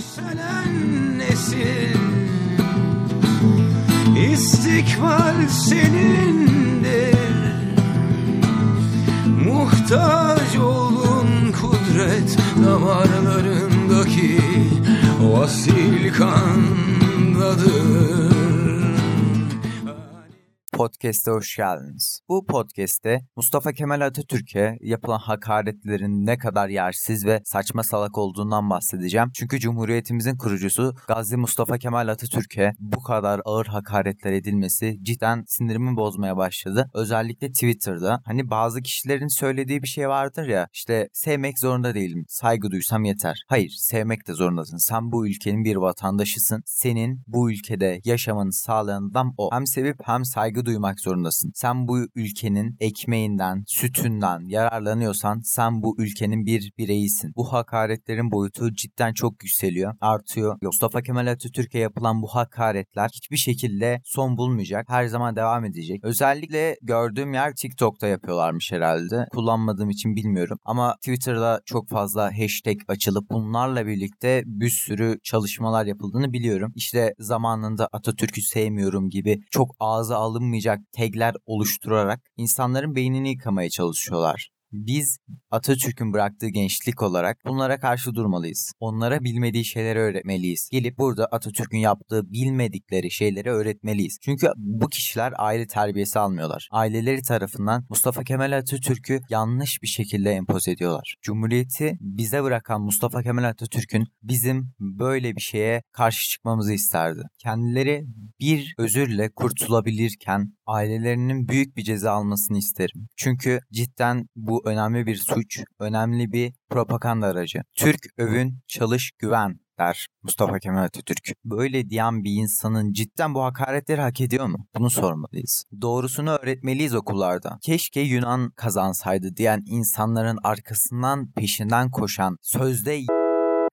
Yükselen nesil. İstikbal senindir. Muhtaç olun kudret damarlarındaki o asil kandadır Podcast'e hoş geldiniz. Bu podcast'te Mustafa Kemal Atatürk'e yapılan hakaretlerin ne kadar yersiz ve saçma salak olduğundan bahsedeceğim. Çünkü Cumhuriyetimizin kurucusu Gazi Mustafa Kemal Atatürk'e bu kadar ağır hakaretler edilmesi cidden sinirimi bozmaya başladı. Özellikle Twitter'da. Hani bazı kişilerin söylediği bir şey vardır ya işte sevmek zorunda değilim. Saygı duysam yeter. Hayır sevmek de zorundasın. Sen bu ülkenin bir vatandaşısın. Senin bu ülkede yaşamanı sağlayan adam o. Hem sevip hem saygı duymak zorundasın. Sen bu ülkenin ekmeğinden, sütünden yararlanıyorsan sen bu ülkenin bir bireyisin. Bu hakaretlerin boyutu cidden çok yükseliyor, artıyor. Mustafa Kemal Atatürk'e yapılan bu hakaretler hiçbir şekilde son bulmayacak. Her zaman devam edecek. Özellikle gördüğüm yer TikTok'ta yapıyorlarmış herhalde. Kullanmadığım için bilmiyorum. Ama Twitter'da çok fazla hashtag açılıp bunlarla birlikte bir sürü çalışmalar yapıldığını biliyorum. İşte zamanında Atatürk'ü sevmiyorum gibi çok ağza alınmayacak tagler oluşturarak insanların beynini yıkamaya çalışıyorlar. Biz Atatürk'ün bıraktığı gençlik olarak bunlara karşı durmalıyız. Onlara bilmediği şeyleri öğretmeliyiz. Gelip burada Atatürk'ün yaptığı bilmedikleri şeyleri öğretmeliyiz. Çünkü bu kişiler aile terbiyesi almıyorlar. Aileleri tarafından Mustafa Kemal Atatürk'ü yanlış bir şekilde empoze ediyorlar. Cumhuriyeti bize bırakan Mustafa Kemal Atatürk'ün bizim böyle bir şeye karşı çıkmamızı isterdi. Kendileri bir özürle kurtulabilirken ailelerinin büyük bir ceza almasını isterim. Çünkü cidden bu önemli bir suç, önemli bir propaganda aracı. Türk övün, çalış, güven der Mustafa Kemal Atatürk. Böyle diyen bir insanın cidden bu hakaretleri hak ediyor mu? Bunu sormalıyız. Doğrusunu öğretmeliyiz okullarda. Keşke Yunan kazansaydı diyen insanların arkasından peşinden koşan sözde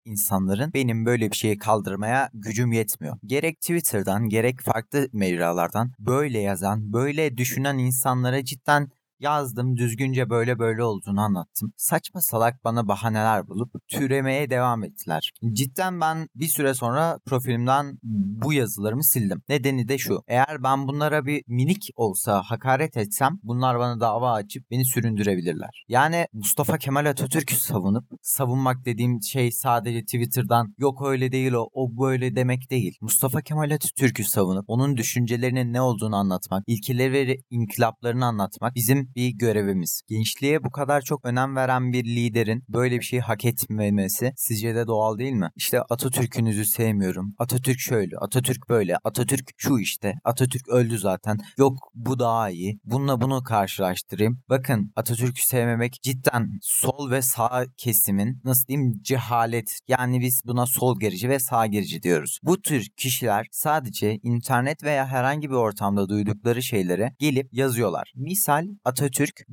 insanların benim böyle bir şeyi kaldırmaya gücüm yetmiyor. Gerek Twitter'dan gerek farklı mecralardan böyle yazan, böyle düşünen insanlara cidden Yazdım düzgünce böyle böyle olduğunu anlattım. Saçma salak bana bahaneler bulup türemeye devam ettiler. Cidden ben bir süre sonra profilimden bu yazılarımı sildim. Nedeni de şu. Eğer ben bunlara bir minik olsa hakaret etsem bunlar bana dava açıp beni süründürebilirler. Yani Mustafa Kemal Atatürk'ü savunup savunmak dediğim şey sadece Twitter'dan yok öyle değil o, o böyle demek değil. Mustafa Kemal Atatürk'ü savunup onun düşüncelerinin ne olduğunu anlatmak, ilkeleri ve inkılaplarını anlatmak bizim bir görevimiz. Gençliğe bu kadar çok önem veren bir liderin böyle bir şeyi hak etmemesi sizce de doğal değil mi? İşte Atatürk'ünüzü sevmiyorum. Atatürk şöyle, Atatürk böyle, Atatürk şu işte, Atatürk öldü zaten. Yok bu daha iyi. Bununla bunu karşılaştırayım. Bakın Atatürk'ü sevmemek cidden sol ve sağ kesimin nasıl diyeyim cehalet. Yani biz buna sol gerici ve sağ gerici diyoruz. Bu tür kişiler sadece internet veya herhangi bir ortamda duydukları şeylere gelip yazıyorlar. Misal Atatürk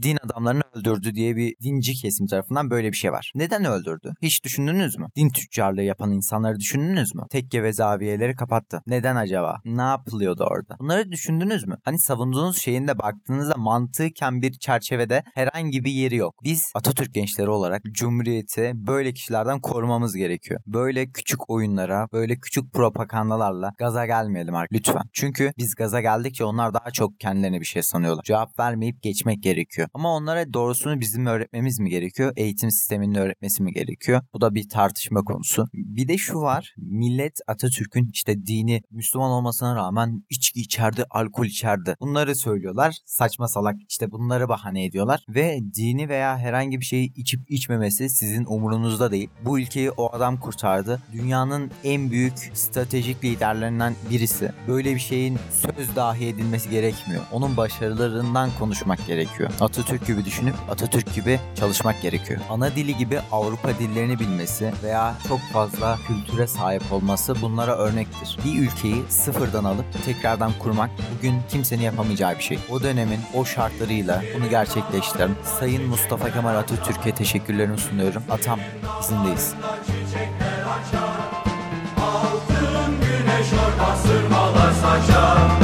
din adamlarını öldürdü diye bir dinci kesim tarafından böyle bir şey var. Neden öldürdü? Hiç düşündünüz mü? Din tüccarlığı yapan insanları düşündünüz mü? Tekke ve zaviyeleri kapattı. Neden acaba? Ne yapılıyordu orada? Bunları düşündünüz mü? Hani savunduğunuz şeyin de baktığınızda mantıken bir çerçevede herhangi bir yeri yok. Biz Atatürk gençleri olarak Cumhuriyeti böyle kişilerden korumamız gerekiyor. Böyle küçük oyunlara, böyle küçük propagandalarla gaza gelmeyelim artık lütfen. Çünkü biz gaza geldikçe onlar daha çok kendilerine bir şey sanıyorlar. Cevap vermeyip geçmek gerekiyor. Ama onlara doğrusunu bizim öğretmemiz mi gerekiyor? Eğitim sisteminin öğretmesi mi gerekiyor? Bu da bir tartışma konusu. Bir de şu var. Millet Atatürk'ün işte dini Müslüman olmasına rağmen içki içerdi, alkol içerdi. Bunları söylüyorlar. Saçma salak işte bunları bahane ediyorlar. Ve dini veya herhangi bir şeyi içip içmemesi sizin umurunuzda değil. Bu ülkeyi o adam kurtardı. Dünyanın en büyük stratejik liderlerinden birisi. Böyle bir şeyin söz dahi edilmesi gerekmiyor. Onun başarılarından konuşmak gerekiyor. Atatürk gibi düşünüp Atatürk gibi çalışmak gerekiyor. Ana dili gibi Avrupa dillerini bilmesi veya çok fazla kültüre sahip olması bunlara örnektir. Bir ülkeyi sıfırdan alıp tekrardan kurmak bugün kimsenin yapamayacağı bir şey. O dönemin o şartlarıyla bunu gerçekleştiren Sayın Mustafa Kemal Atatürk'e teşekkürlerimi sunuyorum. Atam izindeyiz. Altın güneş orada sırmalar saçar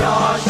Yeah.